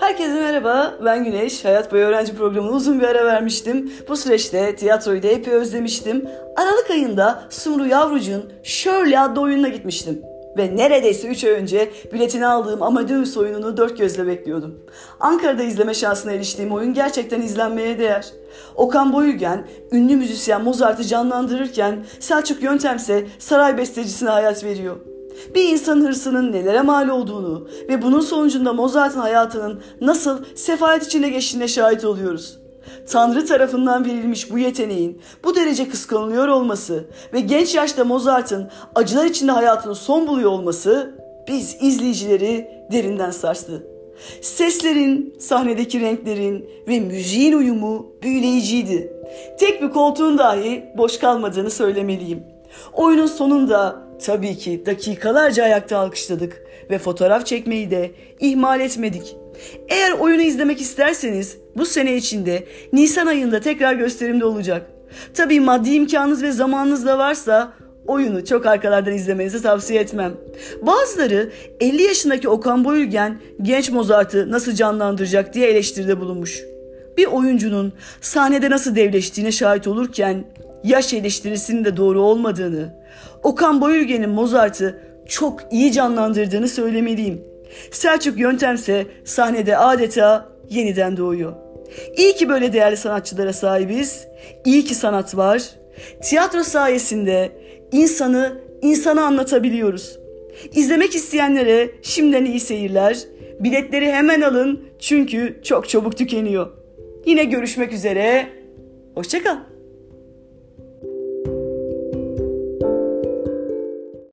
Herkese merhaba, ben Güneş. Hayat Boyu Öğrenci Programı'na uzun bir ara vermiştim. Bu süreçte tiyatroyu da epey özlemiştim. Aralık ayında Sumru Yavrucuğun Shirley adlı oyununa gitmiştim. Ve neredeyse 3 ay önce biletini aldığım Amadeus oyununu dört gözle bekliyordum. Ankara'da izleme şansına eriştiğim oyun gerçekten izlenmeye değer. Okan Boyülgen, ünlü müzisyen Mozart'ı canlandırırken Selçuk Yöntemse saray bestecisine hayat veriyor. Bir insanın hırsının nelere mal olduğunu ve bunun sonucunda Mozart'ın hayatının nasıl sefalet içinde geçtiğine şahit oluyoruz. Tanrı tarafından verilmiş bu yeteneğin bu derece kıskanılıyor olması ve genç yaşta Mozart'ın acılar içinde hayatının son buluyor olması biz izleyicileri derinden sarstı. Seslerin, sahnedeki renklerin ve müziğin uyumu büyüleyiciydi. Tek bir koltuğun dahi boş kalmadığını söylemeliyim. Oyunun sonunda tabii ki dakikalarca ayakta alkışladık ve fotoğraf çekmeyi de ihmal etmedik. Eğer oyunu izlemek isterseniz bu sene içinde Nisan ayında tekrar gösterimde olacak. Tabii maddi imkanınız ve zamanınız da varsa oyunu çok arkalardan izlemenizi tavsiye etmem. Bazıları 50 yaşındaki Okan Boyülgen genç Mozart'ı nasıl canlandıracak diye eleştiride bulunmuş. Bir oyuncunun sahnede nasıl devleştiğine şahit olurken yaş eleştirisinin de doğru olmadığını, Okan Boyülgen'in Mozart'ı çok iyi canlandırdığını söylemeliyim. Selçuk Yöntemse sahnede adeta yeniden doğuyor. İyi ki böyle değerli sanatçılara sahibiz. İyi ki sanat var. Tiyatro sayesinde insanı insana anlatabiliyoruz. İzlemek isteyenlere şimdiden iyi seyirler. Biletleri hemen alın çünkü çok çabuk tükeniyor. Yine görüşmek üzere. Hoşçakal.